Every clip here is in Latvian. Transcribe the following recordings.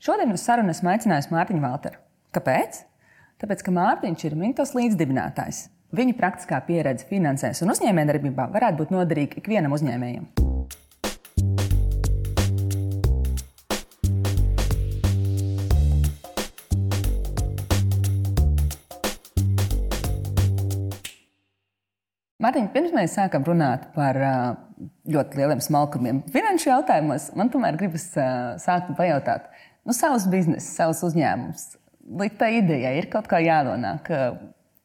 Šodien uz sarunu esmu aicinājusi Mārtiņu Valteru. Kāpēc? Tāpēc, ka Mārtiņš ir Mintos līdzdibinātājs. Viņa praktiskā pieredze finansēs un uzņēmējdarbībā varētu būt noderīga ikvienam uzņēmējam. Mārtiņ, pirms mēs sākam runāt par ļoti lieliem smalkumiem finanšu jautājumos, man tomēr gribas sākt pajautāt, nu, savs bizness, savs uzņēmums. Līdz tā idejai ir kaut kā jānonāk.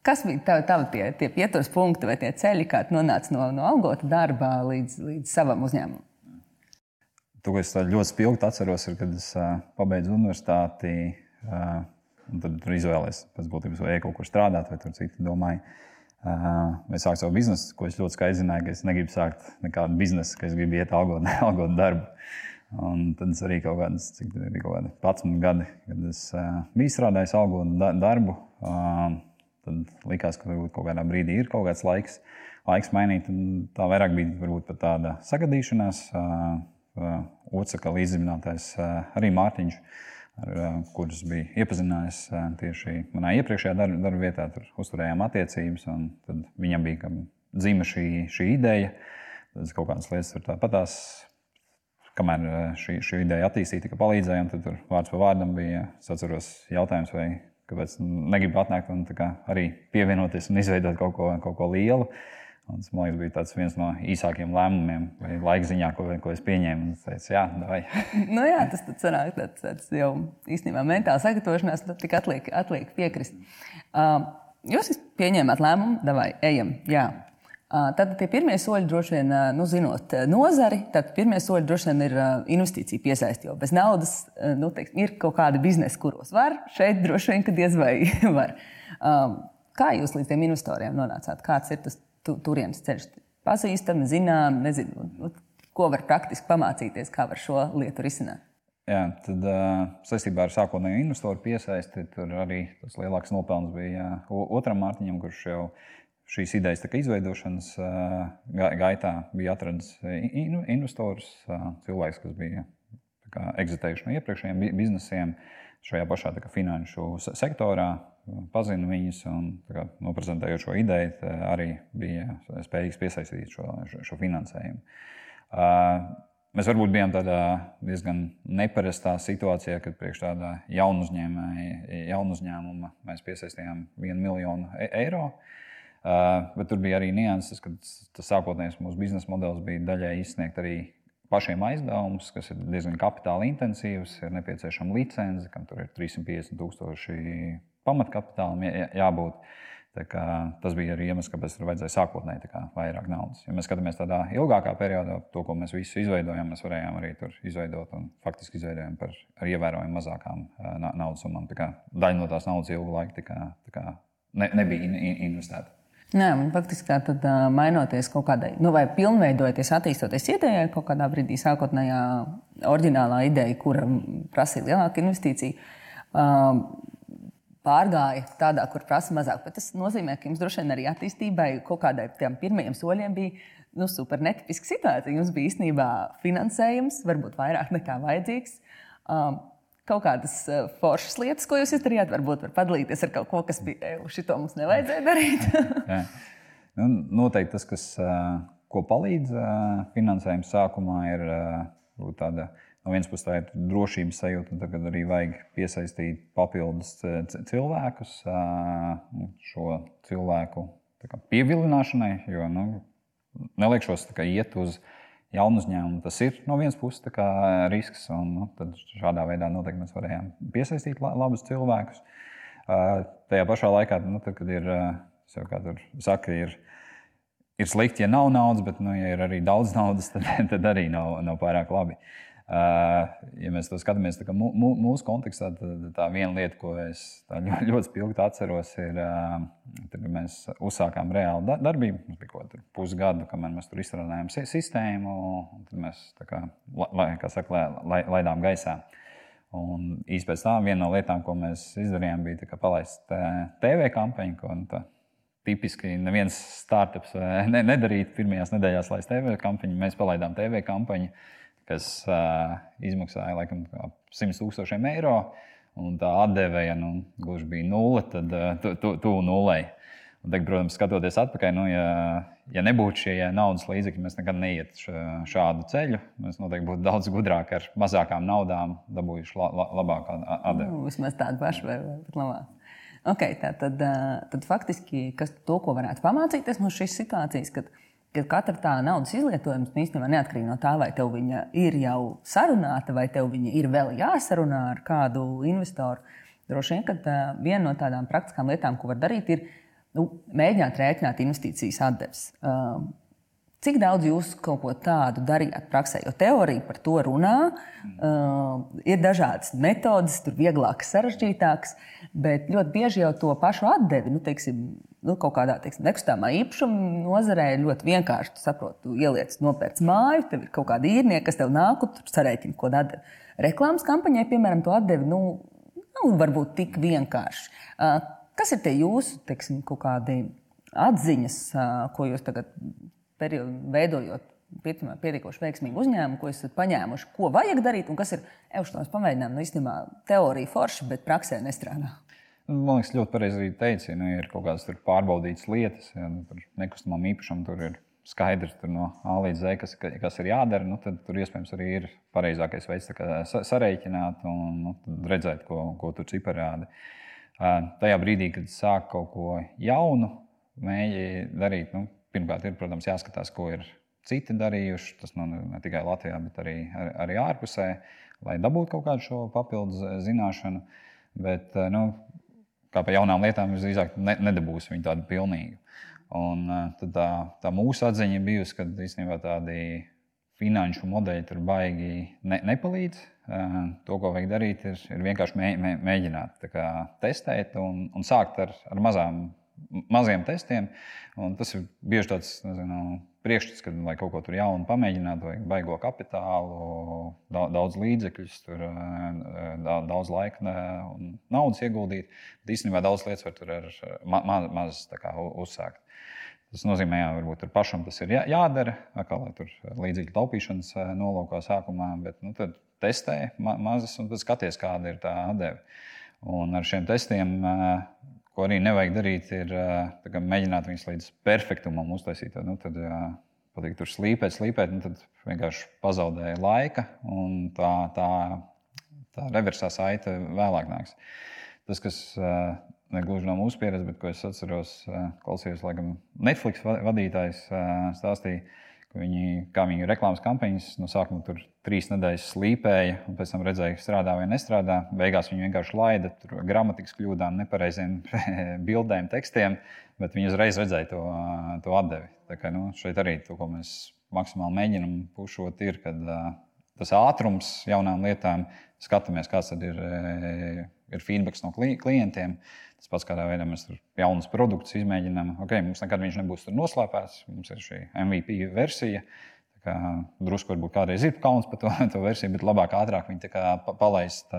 Kas bija tavi, tavi tie, tie pieturas punkti vai tie ceļi, kā nonāca no, no algota darba līdz, līdz savam uzņēmumam? To, ko es ļoti spilgti atceros, ir, kad es uh, pabeidzu universitāti. Uh, tad tur izvēlējos pēc būtības, vai kaut kur strādāt, vai tur citu domāju. Vai sākt savu biznesu, ko es ļoti skaidri zināju, ka es negribu sākt nekādu biznesu, ka es gribu iet algot, algot darbu. Un tad es arī kaut kādas, cik tā bija, kaut kādi 11 gadi, kad es uh, biju strādājis algot da darbu. Uh, tad likās, ka varbūt kaut kādā brīdī ir kaut kāds laiks, laiks mainīt. Tā vairāk bija varbūt pat tāda sagadīšanās. Uh, uh, Otsaka līdzdibinātājs uh, arī Mārtiņš. Uh, ar kurus biju iepazinājis tieši manā iepriekšējā darba, darba vietā. Tur uzturējām attiecības, un viņam bija dzima šī, šī ideja. Tad kaut kādas lietas tur tāpatās. Kamēr šī, šī ideja attīstīja, tika palīdzējām, tad tur vārds pa vārdam bija. Es atceros jautājums, vai kāpēc negribu atnākt un arī pievienoties un izveidot kaut ko, kaut ko lielu. Un tas man liekas, bija viens no īsākajiem lēmumiem, vai laika ziņā, ko, ko es pieņēmu. Es teicu, jā, nu, jā tas sanāk, tāds, tāds jau īstenībā mentāli sagatavošanās, tad tikai atliek, atliek piekrist. Uh, jūs pieņēmāt lēmumu, vai ejam. Jā. Tad tie pirmie soļi droši vien, nu, zinot nozari, tad pirmie soļi droši vien ir investīcija piesaistīt. Jo bez naudas nu, teiksim, ir kaut kādi biznesi, kuros var. Šeit droši vien, ka diez vai var. Kā jūs līdz tiem investoriem nonācāt? Kāds ir tas tu, turienes ceļš. Pazīstami, zinām, nezinu, nu, ko var praktiski pamācīties, kā var šo lietu risināt. Jā, tad saistībā ar sākotnējo investoru piesaisti, tur arī tas lielāks nopelns bija otram Mārtiņam, kurš jau šīs idejas izveidošanas gaitā bija atradzis investors, uh, cilvēks, kas bija eksitējuši no iepriekšējiem biznesiem šajā pašā kā, finanšu sektorā pazinu viņus un noprezentējot šo ideju, arī bija spējīgs piesaistīt šo, šo, šo finansējumu. Mēs varbūt bijām tādā diezgan neparastā situācijā, kad priekš tāda jaunu, uzņēmuma mēs piesaistījām vienu miljonu e, eiro. Uh, bet tur bija arī nianses, ka tas sākotnējais mūsu biznesa modelis bija daļai izsniegt arī pašiem aizdevumus, kas ir diezgan kapitāla intensīvs. Ir nepieciešama licence, kam tur ir 350 tūkstoši pamatkapitālam jābūt. Tas bija arī iemesls, kāpēc tur vajadzēja sākotnēji vairāk naudas. Ja mēs skatāmies tādā ilgākā periodā, to, ko mēs visi izveidojām, mēs varējām arī tur izveidot un faktiski izveidojām par ievērojami mazākām naudas summām. Daļa no tās naudas ilgu laiku tika, tika ne, nebija investēta. Nē, man faktiski tā tad mainoties kaut kādai, nu, vai pilnveidojoties, attīstoties idejai, kaut kādā brīdī sākotnējā oriģinālā ideja, kura prasīja lielāku investīciju, pārgāja tādā, kur prasa mazāk. Bet tas nozīmē, ka jums droši vien arī attīstībai kaut kādai tiem pirmajiem soļiem bija nu, super netipiska situācija. Jums bija īstenībā finansējums, varbūt vairāk nekā vajadzīgs. Um, kaut kādas foršas lietas, ko jūs izdarījāt, varbūt var padalīties ar kaut ko, kas bija šito mums nevajadzēja darīt. nu, noteikti tas, kas, ko palīdz finansējuma sākumā, ir tāda no vienas puses tā ir drošības sajūta, tagad arī vajag piesaistīt papildus cilvēkus šo cilvēku pievilināšanai. Jo nu, neliekšos iet uz jaunu uzņēmumu. Tas ir no vienas puses risks, un nu, šādā veidā noteikti mēs varējām piesaistīt labus cilvēkus. Tajā pašā laikā, nu, tad, kad ir, kā tur saka, ir ir slikti, ja nav naudas, bet, nu, ja ir arī daudz naudas, tad, tad arī nav, nav pārāk labi. Uh, Ja mēs to skatāmies mūsu kontekstā, tad tā viena lieta, ko es ļoti, ļoti spilgti atceros, ir, kad mēs uzsākām reālu darbību. Mums bija kaut kāda pusgada, kamēr mēs tur izstrādājām sistēmu, un tad mēs kā, lai, kā saka, lai, laidām gaisā. Un īstenībā pēc tam viena no lietām, ko mēs izdarījām, bija palaist TV kampaņu, ko tā, tipiski neviens startups ne, nedarīja pirmajās nedēļās, lai TV kampaņu. Mēs palaidām TV kampaņu kas uh, izmaksāja laikam 100 tūkstošiem eiro. Un tā atdeve, ja nu, gluži bija nulle, tad uh, tuvu tu, tu nulei. Un, tagad, protams, skatoties atpakaļ, nu, ja, ja nebūtu šie naudas līdzekļi, mēs nekad neietu šādu ceļu. Mēs noteikti būtu daudz gudrāki ar mazākām naudām, dabūjuši la, la, labāku atdevi. Nu, vismaz tādu pašu, vai pat labāk. Okay, tā, tad, tad faktiski kas, to, ko varētu pamācīties no šīs situācijas, kad, kad katra tā naudas izlietojuma īstenībā neatkarīgi no tā, vai tev viņa ir jau sarunāta, vai tev viņa ir vēl jāsarunā ar kādu investoru. Droši vien, ka viena no tādām praktiskām lietām, ko var darīt, ir nu, mēģināt rēķināt investīcijas atdeves. Cik daudz jūs kaut ko tādu darījāt praksē? Jo teorija par to runā, uh, ir dažādas metodes, tur vieglākas, sarežģītākas, bet ļoti bieži jau to pašu atdevi, nu, teiksim, nu, kaut kādā teiksim, nekustamā īpašuma nozarē ļoti vienkārši. Tu saproti, tu ieliec, nopērc māju, tev ir kaut kāda īrnieka, kas tev nāk, un tur sarēķina, ko atdevi. Reklāmas kampaņai, piemēram, to atdevi, nu, nav varbūt tik vienkārši. Uh, kas ir tie jūsu, teiksim, kaut kādi atziņas, uh, ko jūs tagad periodu, veidojot pietiekoši veiksmīgu uzņēmumu, ko esat paņēmuši, ko vajag darīt un kas ir euštos pamēģinājumi. Nu, īstenībā teorija forša, bet praksē nestrādā. Nu, man liekas, ļoti pareizi arī teici, ja nu, ir kaut kādas pārbaudītas lietas, ja nu, par nekustamām īpašumam tur ir skaidrs no A līdz Z, kas, kas ir jādara. Nu, tad tur iespējams arī ir pareizākais veids sareiķināt un nu, redzēt, ko, ko tur cipari rāda. Tajā brīdī, kad sāk kaut ko jaunu, mēģina darīt, nu, pirmkārt, ir, protams, jāskatās, ko ir citi darījuši. Tas nav ne tikai Latvijā, bet arī, arī ārpusē, lai dabūtu kaut kādu šo papildus zināšanu. Bet, eh, nu, kā par jaunām lietām, visdrīzāk ne, nedabūs viņu tādu pilnīgu. Un, eh, tā, tā mūsu atziņa bijusi, ka īstenībā tādi finanšu modeļi tur baigi ne, nepalīdz. To, ko vajag darīt, ir, ir vienkārši mē, mē, mēģināt kā, testēt un, un sākt ar, ar mazām maziem testiem. Tas ir bieži tāds nezinu, priekšstats, kad, lai kaut ko tur jaunu pamēģinātu, vajag baigo kapitālu, daudz līdzekļus, tur, daudz laika un naudas ieguldīt. Bet īstenībā daudz lietas var tur ar ma maz, maz uzsākt. Tas nozīmē, ka varbūt tur pašam tas ir jādara, kā lai tur līdzekļu taupīšanas nolūkā sākumā, bet nu, tad testē ma mazas un skaties, kāda ir tā atdeve. Un ar šiem testiem Ko arī nevajag darīt, ir kā, mēģināt viņus līdz perfektumam uztaisīt. Nu, tad, patīk, tur slīpēt, slīpēt, nu, tad vienkārši pazaudēja laika, un tā, tā, tā reversā saite vēlāk nāks. Tas, kas ne gluži no mūsu pieredzes, bet ko es atceros, klausījos, laikam, Netflix vadītājs stāstīja Viņi, kā viņu reklāmas kampaņas no sākuma tur trīs nedēļas slīpēja, un pēc tam redzēja, strādā vai nestrādā. Beigās viņi vienkārši laida gramatikas kļūdām, nepareiziem bildēm, tekstiem, bet viņi uzreiz redzēja to, to atdevi. Tā kā, nu, šeit arī to, ko mēs maksimāli mēģinām pušot, ir, kad tas ātrums jaunām lietām, skatāmies, kāds ir, ir feedback no klientiem. Tas pats, kādā veidā mēs jaunus produktus izmēģinām. Okay, mums nekad viņš nebūs noslēpts. Mums ir šī MVP versija. Drusku varbūt kādreiz ir kauns par to, to versiju, bet labāk, ātrāk viņi palaist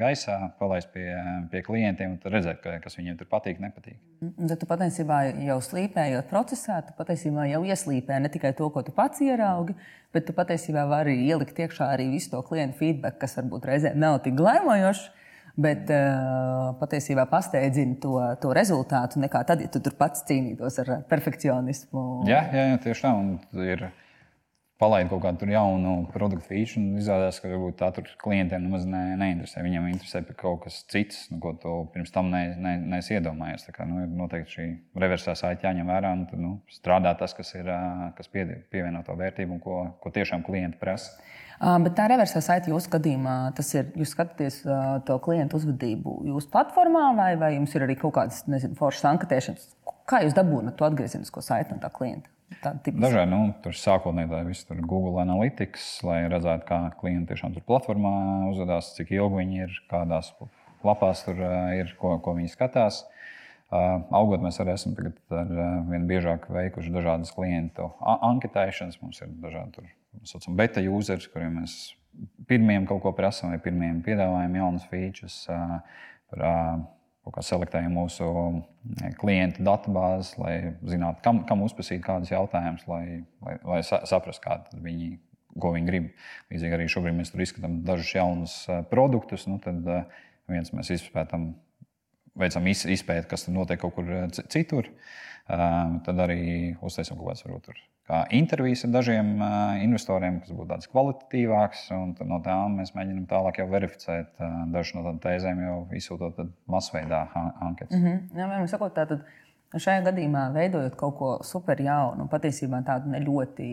gaisā, palaist pie, pie klientiem un redzēt, kas viņiem tur patīk, nepatīk. Tad tu patiesībā jau slīpējot procesā, tu patiesībā jau ieslīpē ne tikai to, ko tu pats ieraugi, bet tu patiesībā vari ielikt iekšā arī visu to klientu feedback, kas varbūt reizēm nav tik glaimojošs bet uh, patiesībā pasteidzina to, to rezultātu nekā tad, ja tu tur pats cīnītos ar perfekcionismu. Jā, jā, jā tieši tā. Un ir palaid kaut kādu jaunu produktu feature, un izrādās, ka varbūt tā tur klientiem nemaz ne, neinteresē. Viņam interesē kaut kas cits, nu, ko tu pirms tam neesi ne, ne, iedomājies. Tā kā, nu, ir noteikti šī reversā saite jāņem vērā un tad, nu, strādā tas, kas, ir, kas pie, pievieno to vērtību un ko, ko tiešām klienti prasa. Bet tā reversā saite jūsu gadījumā, tas ir, jūs skatāties to klientu uzvedību jūsu platformā, vai, vai jums ir arī kaut kādas, nezinu, foršas anketēšanas? Kā jūs dabūjat to atgriezenisko saiti no tā klienta? Dažādi, nu, tur sākotnēji tā viss tur Google Analytics, lai redzētu, kā klienti tiešām tur platformā uzvedās, cik ilgi viņi ir, kādās lapās tur ir, ko, ko viņi skatās. Augot mēs arī esam ar vien biežāk veikuši dažādas klientu anketēšanas. Mums ir dažādi tur saucam, beta users, kuriem mēs pirmiem kaut ko prasām, vai pirmiem piedāvājam jaunas features, par kaut kā selektējam mūsu klientu datubāzes, lai zinātu, kam, kam uzprasīt kādus jautājumus, lai, lai, lai saprastu, kāda viņi ko viņi grib. Līdzīgi arī šobrīd mēs tur izskatām dažus jaunus produktus. Nu, tad viens mēs izpētām, veicam izpēti, kas tur notiek kaut kur citur. Tad arī uztaisām kaut kādas varbūt intervijas ar dažiem investoriem, kas būtu tādas kvalitatīvākas. No tām mēs mēģinām tālāk verificēt dažas no tādām tēzēm, jau izsūtot masveidā anketas. Mm -hmm. Jā, sakot, tātad, šajā gadījumā veidojot kaut ko super jaunu, patiesībā tādu ne ļoti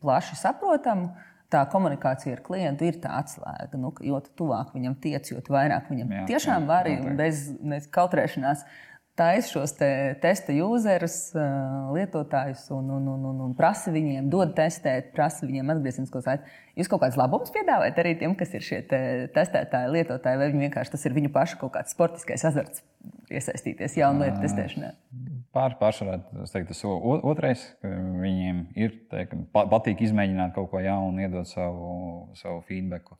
plaši saprotamu. Tā komunikācija ar klientu ir tā atslēga. Nu, jo tuvāk viņam tiec, jo vairāk viņam jā, tiešām var bez, bez kautrēšanās uh, taisa šos te testa userus, lietotājus un, un, un, un, un prasa viņiem, dod testēt, prasa viņiem atgriezenisko saiti. Jūs kaut kādas labumus piedāvājat arī tiem, kas ir šie te testētāji, lietotāji, vai vienkārši tas ir viņu pašu kaut kāds sportiskais azarts iesaistīties jaunu lietu testēšanā? Pār, pārsvarā tas ir otrais, viņiem ir teik, patīk izmēģināt kaut ko jaunu, iedot savu, savu feedback.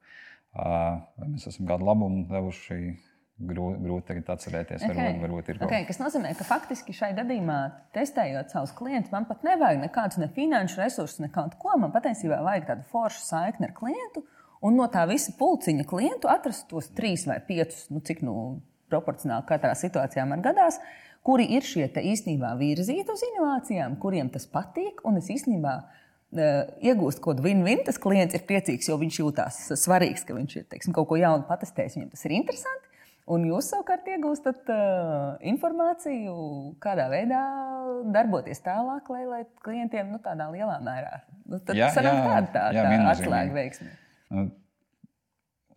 Mēs esam kādu labumu devuši grūti, tagad atcerēties. Okay. Varbūt, varbūt ir kaut okay, kas nozīmē, ka faktiski šai gadījumā, testējot savus klientus, man pat nevajag nekādus ne finanšu resursus, nekādu ko. Man patiesībā vajag tādu foršu saikni ar klientu. Un no tā visa pulciņa klientu atrast tos trīs vai piecus, nu, cik nu, proporcionāli katrā situācijā man gadās, kuri ir šie īstenībā virzīti uz inovācijām, kuriem tas patīk. Un es īstenībā uh, iegūstu kaut kādu win-win. Tas klients ir priecīgs, jo viņš jūtas svarīgs, ka viņš ir teiksim, kaut ko jaunu patestējis. Viņam tas ir interesanti. Un jūs savukārt iegūstat uh, informāciju, kādā veidā darboties tālāk, lai, lai klientiem nu, tādā lielā mērā nu, jā, jā, tāda tā, jā, tā atslēga veiksme. Nu,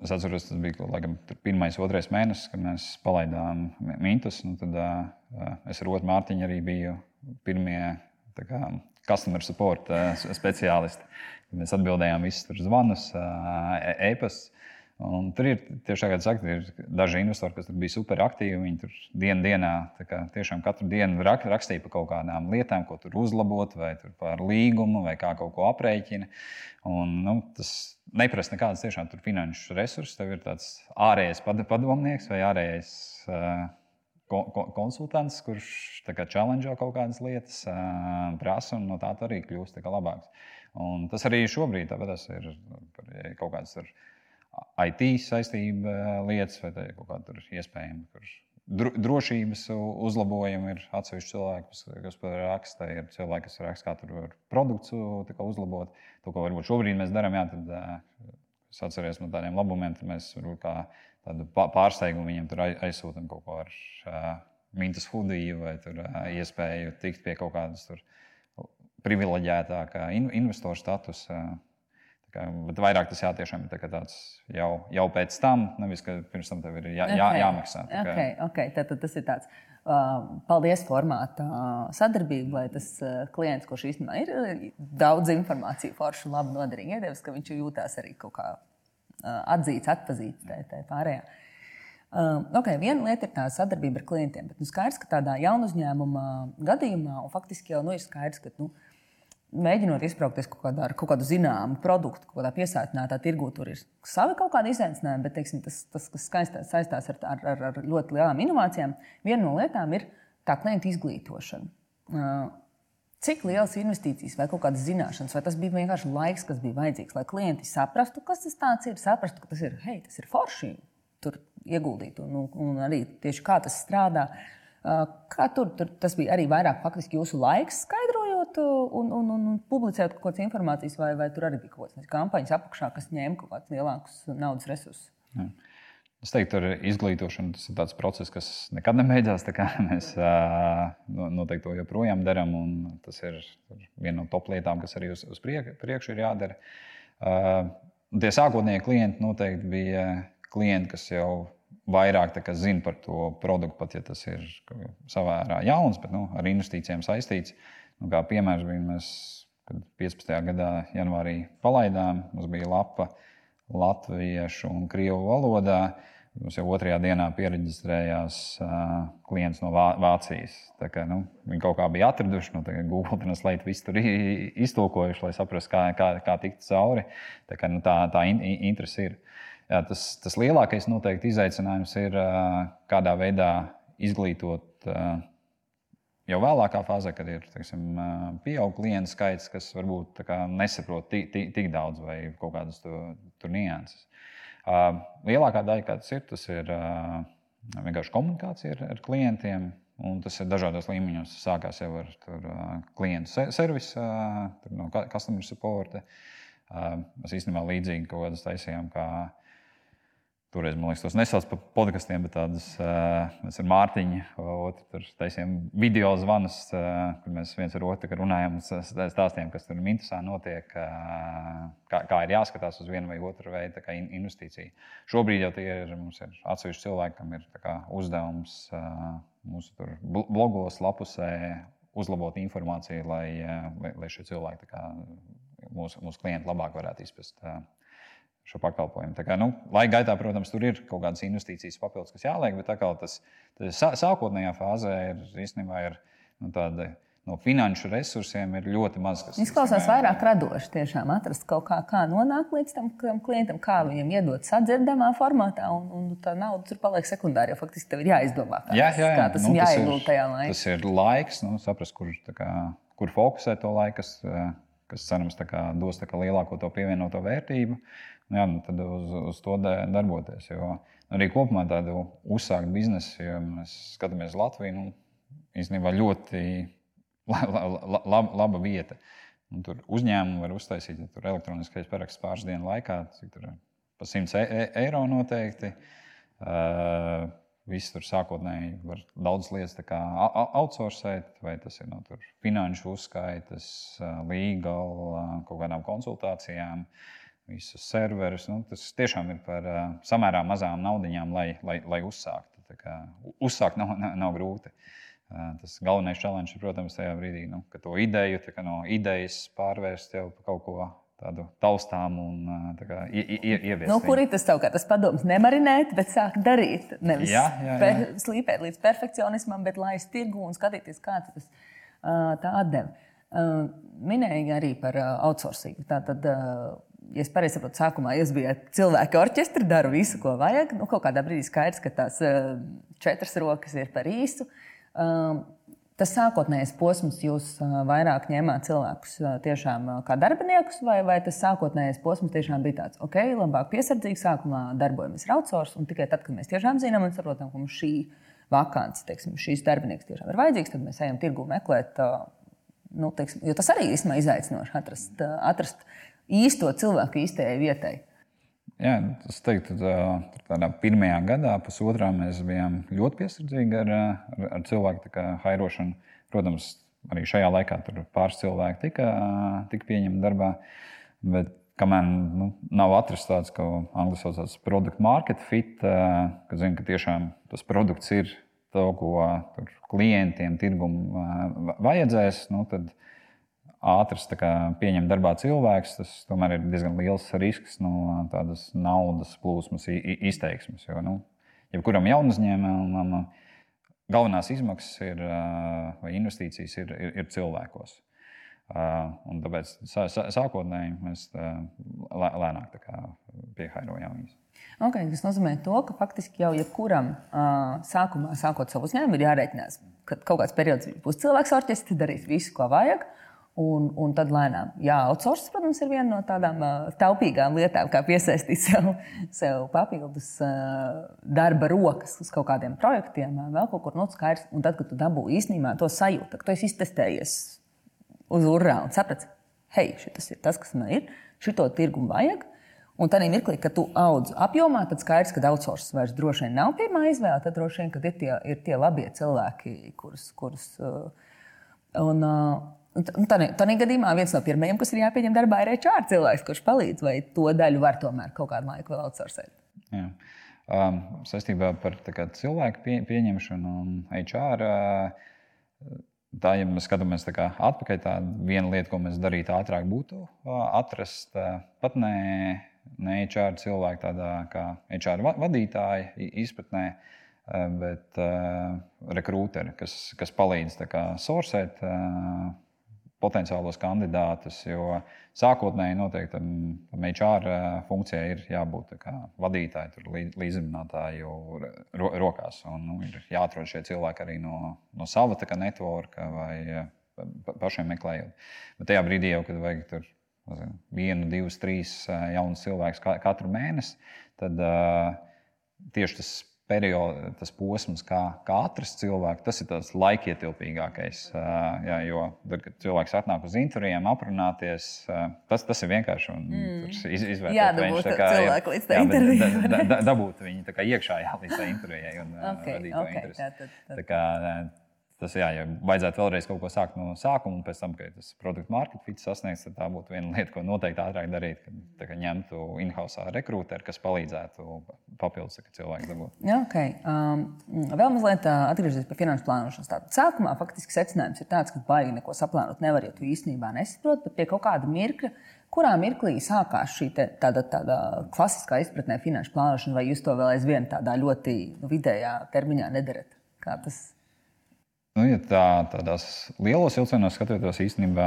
es atceros, tas bija laikam, pirmais, otrais mēnesis, kad mēs palaidām mintus. Nu, tad uh, es ar otru Mārtiņu arī biju pirmie kā, customer support uh, speciālisti. Mēs atbildējām visus zvanus, e-pastus. Un tur ir tiešām, kā saka, ir daži investori, kas bija super aktīvi. Viņi tur dienu dienā, kā, tiešām katru dienu rak, rakstīja par kaut kādām lietām, ko tur uzlabot, vai tur par līgumu, vai kā kaut ko aprēķina. Un, nu, tas neprasa nekādas tiešām finanšu resursus. Tev ir tāds ārējais padomnieks vai ārējais uh, konsultants, kurš challenge kaut kādas lietas, prasa un no tā arī kļūst labāks. Un tas arī šobrīd ir kaut kāds. Ir, IT saistība eh, lietas, vai kaut kāda iespējama drošības uzlabojumi. Ir atsevišķi cilvēki, kas par raksta, ir cilvēki, kas raksta, kā tur var produktu uzlabot. To, ko varbūt šobrīd mēs darām, jā, tad eh, es atceros no tādiem labumiem, tad mēs varbūt kā tādu pārsteigumu viņiem tur aizsūtām kaut ko ar uh, mintas hudiju vai tur, iespēju tikt pie kaut kādas privileģētākā in, investoru statusa. Uh, Bet vairāk tas jātiešām ir tā tāds jau, jau pēc tam, nevis ka pirms tam tev ir jā, jā, jāmaksā. Tā kā... okay, okay. Tad, tad tas ir tāds uh, paldies formāta uh, sadarbība, lai tas uh, klients, kurš īstenībā ir daudz informāciju, forši un labi noderīgi iedevis, ka viņš jūtās arī kaut kā atzīts, atpazīts tajā pārējā. Okay, viena lieta ir tā sadarbība ar klientiem, bet nu, skaidrs, ka tādā jaunu uzņēmuma gadījumā, un faktiski jau nu, ir skaidrs, ka nu, uh, mēģinot izbraukties kaut kādā, kaut kādu zināmu produktu, kaut kādā piesātinātā tirgū, tur ir savi kaut kādi izaicinājumi, bet teiksim, tas, tas, kas skaistās, saistās ar, ar, ar, ar ļoti lielām inovācijām, viena no lietām ir tā klienta izglītošana. Cik liels investīcijas vai kaut kādas zināšanas, vai tas bija vienkārši laiks, kas bija vajadzīgs, lai klienti saprastu, kas tas ir, saprastu, ka tas ir, hei, tas ir forši tur ieguldīt, un, un arī tieši kā tas strādā. Kā tur, tur tas bija arī vairāk faktiski jūsu laiks skaidrot un, un, un, un publicēt kaut kādas informācijas, vai, vai tur arī bija kaut kādas kampaņas apakšā, kas ņēma kaut kādus lielākus naudas resursus. Jā. Es teiktu, ar izglītošanu tas ir tāds process, kas nekad nebeidzās. Mēs noteikti to joprojām darām, un tas ir viena no top lietām, kas arī uz, uz priekšu ir jādara. Tie sākotnējie klienti noteikti bija klienti, kas jau vairāk zina par to produktu, pat ja tas ir savā jauns, bet nu, ar investīcijiem saistīts. Nu, kā piemērs bija, mēs 15. gadā janvārī palaidām, mums bija lapa latviešu un krievu valodā. Mums jau otrajā dienā pierakstījās uh, klients no Vā Vācijas. Tā kā, nu, viņi kaut kā bija atraduši, nu, Google Translate visu tur iztulkojuši, lai saprastu, kā, kā, kā tikt cauri. Tā, kā, nu, tā, tā in, interese ir. Jā, tas, tas lielākais noteikti izaicinājums ir, uh, kādā veidā izglītot uh, jau vēlākā fāzē, kad ir teiksim, pieaugušas klientu skaits, kas varbūt kā, nesaprot tik, tik, tik daudz vai kaut kādas tur nianses. Lielākā daļa, kas ir, tas ir vienkārši komunikācija ar, ar klientiem. Un tas ir dažādos līmeņos. Tas sākās jau ar tur, klientu servisu, no customer support. Mēs īstenībā līdzīgi kaut kādas taisījām, kā Toreiz, man liekas, tos nesauc par podkastiem, bet tādas mēs ar Mārtiņu, otru tur taisījām video zvanus, kur mēs viens ar otru runājam, stāstījām, kas tur Mintesā notiek, kā, kā ir jāskatās uz vienu vai otru veidu investīciju. Šobrīd jau tie ir, mums ir atsevišķi cilvēki, kam ir uzdevums mūsu blogos, lapusē uzlabot informāciju, lai, lai, lai šie cilvēki, kā, mūsu, mūsu klienti, labāk varētu izprast šo pakalpojumu. Kā, nu, laika gaitā, protams, tur ir kaut kādas investīcijas papildus, kas jāliek, bet tas, tas sākotnējā fāzē ir īstenībā ir, nu, tāda. No finanšu resursiem ir ļoti maz. Izklausās vairāk radoši. Tiešām atrast kaut kā, kā nonākt līdz tam klientam, kā viņam iedot sadzirdamā formātā, un, un tā nauda tur paliek sekundāra. Jo faktiski tev ir jāizdomā, kā, jā, jā, jā. kā tas nu, jāiegulda tajā laikā. Tas ir laiks, nu, saprast, kur, kā, kur fokusēt to laiku, kas, kas cerams kā, dos kā, lielāko to pievienoto vērtību. Uh, nu, jā, nu tad uz, uz to darboties. Jo arī kopumā tādu uzsākt biznesu, ja mēs skatāmies Latviju, nu, īstenībā ļoti la, la, la, laba, laba vieta. Un tur uzņēmumu var uztaisīt, ja tur elektroniskais paraksts pāris dienu laikā, cik tur pa 100 e, e eiro noteikti. Uh, Viss tur sākotnēji var daudz lietas outsourcēt, vai tas ir no nu, finanšu uzskaitas, legal, kaut kādām konsultācijām. Uh, visus serverus. Nu, tas tiešām ir par uh, samērā mazām naudaiņām, lai, lai, lai uzsāktu. Kā, uzsākt nav, nav, nav grūti. Uh, tas galvenais challenge ir, protams, tajā brīdī, nu, ka to ideju no idejas pārvērst jau par kaut ko tādu taustām un kā, ieviest. Nu, kur ir tas tev, tas padoms? Nemarinēt, bet sākt darīt. Nevis jā, jā, jā. Per, slīpēt līdz perfekcionismam, bet laist tirgu un skatīties, kāds tas tā atdeva. Minēja arī par outsourcing. Tātad, ja es pareizi saprotu, sākumā jūs bijat cilvēki orķestri, daru visu, ko vajag. Nu, kaut kādā brīdī skaidrs, ka tās uh, četras rokas ir par īsu. Um, tas sākotnējais posms jūs uh, vairāk ņēmāt cilvēkus uh, tiešām kā darbiniekus, vai, vai tas sākotnējais posms tiešām bija tāds, ok, labāk piesardzīgi, sākumā darbojamies ar outsource, un tikai tad, kad mēs tiešām zinām un saprotam, ka mums šī vakants, teiksim, šīs darbinieks tiešām ir vajadzīgs, tad mēs ejam tirgu meklēt. Nu, teiksim, jo tas arī ir izaicinoši atrast, atrast īsto cilvēku īstajai vietai. Jā, es teiktu, ka tādā pirmajā gadā, pusotrā, mēs bijām ļoti piesardzīgi ar, ar, ar cilvēku hairošanu. Protams, arī šajā laikā tur pāris cilvēki tika, tika pieņemti darbā. Bet kamēr nu, nav atrasts tāds, ko angļu sauc par produktu market fit, ka zina, ka tiešām tas produkts ir to, ko klientiem, tirgumam vajadzēs, nu, tad ātrs pieņemt darbā cilvēks, tas tomēr ir diezgan liels risks no tādas naudas plūsmas izteiksmes. Jo, nu, jebkuram jaunam uzņēmumam galvenās izmaksas ir, vai investīcijas ir, ir, ir cilvēkos. Un tāpēc sākotnēji mēs lēnāk piehairojām viņus. Okay, tas nozīmē, to, ka faktiski jau jebkuram sākumā, sākot savu uzņēmumu, ir jārēķinās, ka kaut kāds periods būs cilvēks orķestris, darīs visu, ko vajag. Un, un tad lēnām, jā, outsourcing, protams, ir viena no tādām uh, taupīgām lietām, kā piesaistīt sev, sev papildus uh, darba rokas uz kaut kādiem projektiem, uh, vēl kaut kur no skaidrs. Un tad, kad tu dabū īstenībā to sajūtu, ka tu esi iztestējies uz urā un saprati, hei, šis ir tas, kas man ir, šito tirgumu vajag. Un tad mirklī, kad tu audz apjomā, tad skaidrs, ka outsourcing vairs droši vien nav pirmā izvēle. Tad droši vien, ir tie, ir tie labie cilvēki, kurus. kurus uh, un, uh, Tādā gadījumā viens no pirmajiem, kas ir jāpieņem darbā, ir HR cilvēks, kurš palīdz, vai to daļu var tomēr kaut kādu laiku vēl outsourcēt. Jā. Um, saistībā par kā, cilvēku pie, pieņemšanu un HR. Uh, tā, ja mēs skatāmies kā, atpakaļ, tā viena lieta, ko mēs darītu ātrāk, būtu uh, atrast uh, pat ne, ne HR cilvēku, tādā kā HR vadītāja izpratnē, uh, bet uh, rekrūteri, kas, kas palīdz sourcēt. Uh, potenciālos kandidātus. Jo sākotnēji noteikti tam HR funkcijai ir jābūt vadītāju, līdzzinātāju ro, rokās. Un, nu, ir jāatrod šie cilvēki arī no, no sava networka vai pašiem meklējot. Bet tajā brīdī jau, kad vajag tur nezinu, vienu, divus, trīs jaunus cilvēkus katru mēnesi, tad uh, tieši tas periods, tas posms, kā, kā atrast cilvēku, tas ir tas laikietilpīgākais. Jā, jo tad, kad cilvēks atnāk uz intervijām, aprunāties, tas, tas ir vienkārši mm. izvērtēt. Jā, dabūt cilvēku līdz tā intervijai. Da, da, da, dabūt viņu iekšā jā, līdz tā intervijai un okay, radīt okay, to interesi. Tā, tā, tā. Tā kā, Tas, jā, ja vajadzētu vēlreiz kaut ko sākt no sākuma, un pēc tam, kad tas produktu market fit sasniegs, tad tā būtu viena lieta, ko noteikti ātrāk darīt. Kad ņemtu in-house rekrūteru, kas palīdzētu papildus cilvēku dabūt. Jā, okay. um, vēl mazliet atgriežoties pie finanšu plānošanas. Tātad sākumā faktiski secinājums ir tāds, ka baigi neko saplānot nevar, ja tu īstenībā nesaproti, bet pie kaut kāda mirkļa. Kurā mirklī sākās šī tāda, tāda klasiskā izpratnē finanšu plānošana, vai jūs to vēl aizvien tādā ļoti nu, vidējā termiņā nedarat? Kā tas Nu, ja tā, tādās lielos vilcienos skatoties, īstenībā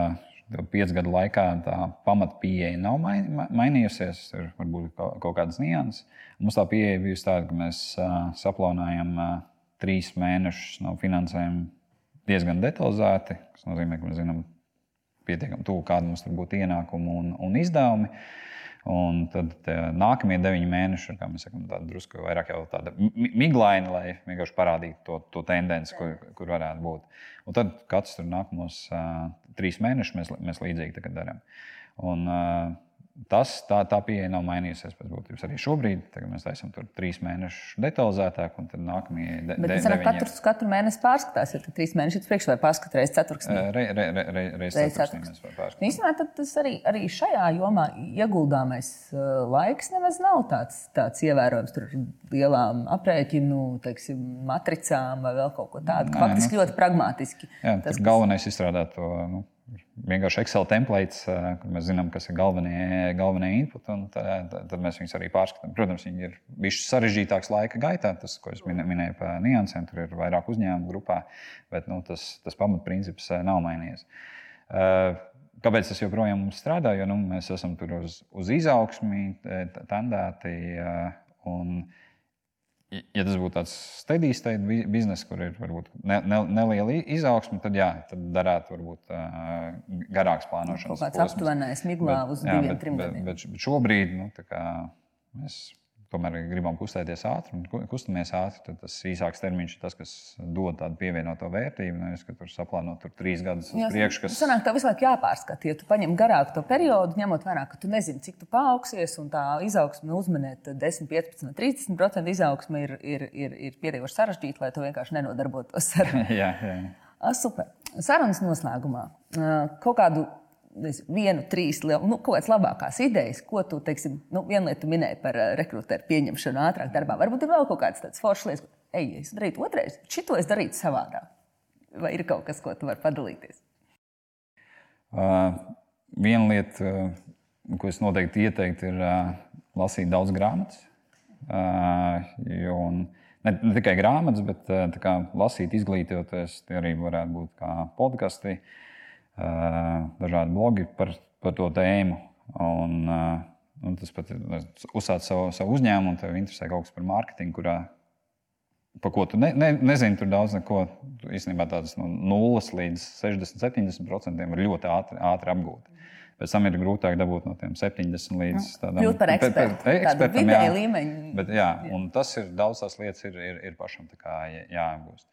piecu gadu laikā tā pamatpieeja nav mainījusies. Ir varbūt kaut kādas nianses. Mums tā pieeja bijusi tāda, ka mēs saplānojam trīs mēnešus no finansējuma diezgan detalizēti. Tas nozīmē, ka mēs zinām pietiekami tuvu, kāda mums tur būtu ienākumi un, un izdevumi. Uh, Un tad nākamie deviņi mēneši, kā mēs sakām, tāda drusku vairāk jau tāda miglaina, lai vienkārši parādītu to, to tendenci, kur, kur varētu būt. Un tad katrs tur nākamos uh, trīs mēnešus mēs, mēs līdzīgi darām. Un, uh, tas, tā, tā pieeja nav mainījusies pēc būtības. Arī šobrīd mēs esam tur trīs mēnešus detalizētāk, un tad nākamie de, Bet de, deviņi... katru, katru mēnesi pārskatās. Ir trīs mēneši priekš vai pārskatīt reizes ceturksnī. Re, re, re, re, reiz ceturksnī Īstenībā tas arī, arī šajā jomā ieguldāmais laiks nemaz nav tāds, tāds ievērojams. Tur ir lielām aprēķinu, teiksim, matricām vai vēl kaut ko tādu. Nē, Faktiski nu, ļoti pragmatiski. Jā, tas, galvenais ir izstrādāt to. Nu, vienkārši Excel templates, eh, kur mēs zinām, kas ir galvenie, galvenie input, un tad, tad mēs viņus arī pārskatām. Protams, viņi ir bijuši sarežģītāks laika gaitā, tas, ko es minēju par niansēm, tur ir vairāk uzņēmumu grupā, bet nu, tas, tas pamatprincips eh, nav mainījies. Eh, kāpēc tas joprojām strādā? Jo nu, mēs esam tur uz, uz izaugsmi tendēti. Un, ja tas būtu tāds steady state bizness, kur ir varbūt ne, ne, neliela izaugsme, tad jā, tad darētu varbūt uh, garāks plānošanas. Kaut kāds aptuvenais miglā bet, uz diviem, jā, bet, trim gadiem. Bet, bet, bet šobrīd nu, mēs tomēr gribam kustēties ātri un kustamies ātri, tad tas īsāks termiņš ir tas, kas dod tādu pievienoto vērtību. Nevis, ka tur saplānot tur trīs gadus uz priekšu. Kas... Sanāk, tev visu laiku jāpārskata. Ja tu paņem garāku to periodu, ņemot vērā, ka tu nezini, cik tu paaugsies, un tā izaugsme uzmanēt 10, 15, 30% izaugsme ir, ir, ir, ir pietiekoši sarežģīta, lai tu vienkārši nenodarbotos ar to. jā, jā. Super. Sarunas noslēgumā. Kaut kādu vienu, trīs, nu, kaut kādas labākās idejas, ko tu, teiksim, nu, viena lieta minēji par uh, rekrutēru pieņemšanu ātrāk darbā. Varbūt ir vēl kaut kādas tādas foršas lietas, ko, ej, es darītu otrais, šito es darītu savādāk. Vai ir kaut kas, ko tu vari padalīties? Uh, viena lieta, uh, ko es noteikti ieteiktu, ir uh, lasīt daudz grāmatas. Uh, jo, un, ne, ne tikai grāmatas, bet uh, kā, lasīt, izglītoties, tie arī varētu būt kā podkasti. Uh, dažādi blogi par, par to tēmu. Un, un tas pat ir uzsākt savu, savu uzņēmumu, tev interesē kaut kas par mārketingu, kurā par ko tu ne, ne, nezini, tur daudz neko. Īstenībā tādas no 0 līdz 60, 70% var ļoti ātri, ātri apgūt. Pēc tam ir grūtāk dabūt no tiem 70 līdz tādam Kļūt par ekspertu. Pe, pe, ekspertam, jā, līmeņi. Bet, jā, un tas ir daudz tās lietas, ir, ir, ir pašam jāapgūst.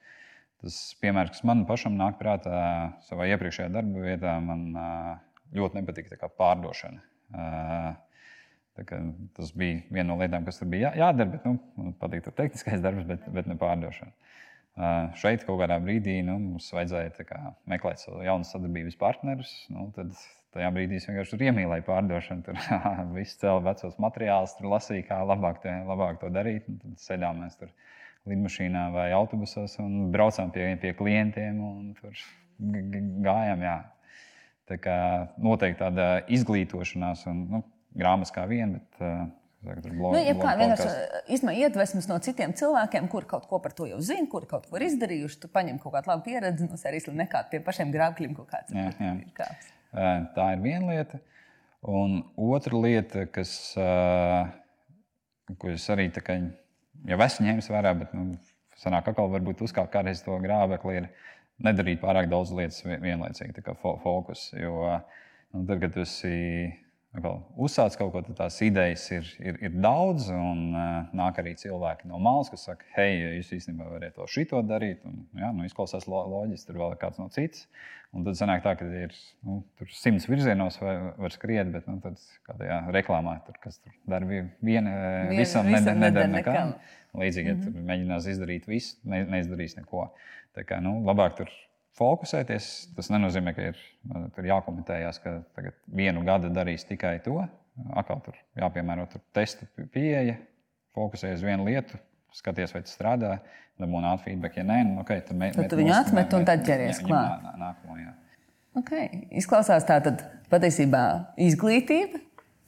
Tas piemērs, kas man pašam nāk prātā savā iepriekšējā darba vietā, man ļoti nepatika pārdošana. Tas bija viena no lietām, kas tur bija jā, jādara, bet nu, man patīk tas tehniskais darbs, bet, bet ne pārdošana. Šeit kaut kādā brīdī nu, mums vajadzēja kā, meklēt savu jaunu sadarbības partnerus. Nu, tad tajā brīdī es vienkārši iemīlēju pārdošanu. Tur viss cēlīja vecos materiālus, tur lasīja, kā labāk, te, labāk to darīt. Tad ceļā mēs tur lidmašīnā vai autobusos un braucām pie, pie klientiem un tur gājām. Jā. Tā kā noteikti tāda izglītošanās, un nu, grāmatas kā viena, bet uh, Blog, Nu, jebkā, vienkārši īstenībā iedvesmas no citiem cilvēkiem, kuri kaut ko par to jau zina, kuri kaut ko ir izdarījuši. Tu paņem kaut kādu labu pieredzi, no arī nekā tiem pašiem grāmatiem kaut kāds. Jā, jā. kāds. Tā ir viena lieta. Un otra lieta, kas, ko es arī kā, jau esmu ņēmis vērā, bet nu, sanāk, atkal varbūt uzkāpt kādreiz to grābekli, ir nedarīt pārāk daudz lietas vienlaicīgi, tā kā fokus. Jo nu, tad, kad tu esi uzsācis kaut ko tādu, tās idejas ir, ir, ir daudz, un uh, nāk arī cilvēki no malas, kas saka, hei, jūs īstenībā varat to šito darīt. Un, jā, nu, izklausās lo, loģiski, tur vēl ir kāds no cits. Un tad sanāk tā, ka ir nu, simts virzienos, vai var skriet, bet nu, tad kādajā reklāmā tur, kas tur dara viena, Vien, visam, visam nedara nekā. Līdzīgi, ja mm -hmm. tur mēģinās izdarīt visu, ne, neizdarīs neko. Tā kā nu, labāk tur fokusēties. Tas nenozīmē, ka ir, ir jākomentējas, ka tagad vienu gadu darīs tikai to. Atkal tur jāpiemēro tur testa pieeja, fokusējies uz vienu lietu, skaties, vai tas strādā, dabūna ātrā feedback. Ja nē, nu, okay, tad, tad tu viņu atmet un tad ķeries klāt. Nā, nākamo, jā. okay. Izklausās tā, tad patiesībā izglītība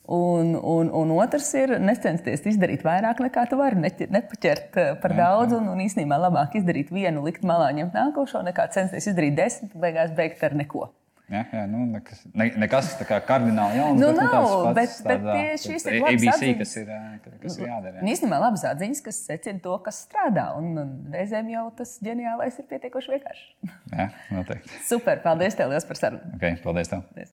Un, un, un otrs ir necensties izdarīt vairāk nekā tu vari. Nepaķert eh, par daudz, un, un īstenībā labāk izdarīt vienu, likt malā, ņemt nākošo, nekā censties izdarīt desmit, beigās beigt ar neko. Ja, jā, nu, nekas, ne, nekas tā kā kardināli jauns. Nu, bet, nav, nu, bet, bet tādā, šīs ir ABC, atziņas. kas ir, kas ir jādara. Jā. Īstenībā labas atziņas, kas secina to, kas strādā. Un, un reizēm jau tas ģeniālais ir pietiekoši vienkārši. Jā, noteikti. Super, paldies tev liels par sarunu. Okay, paldies tev. Paldies.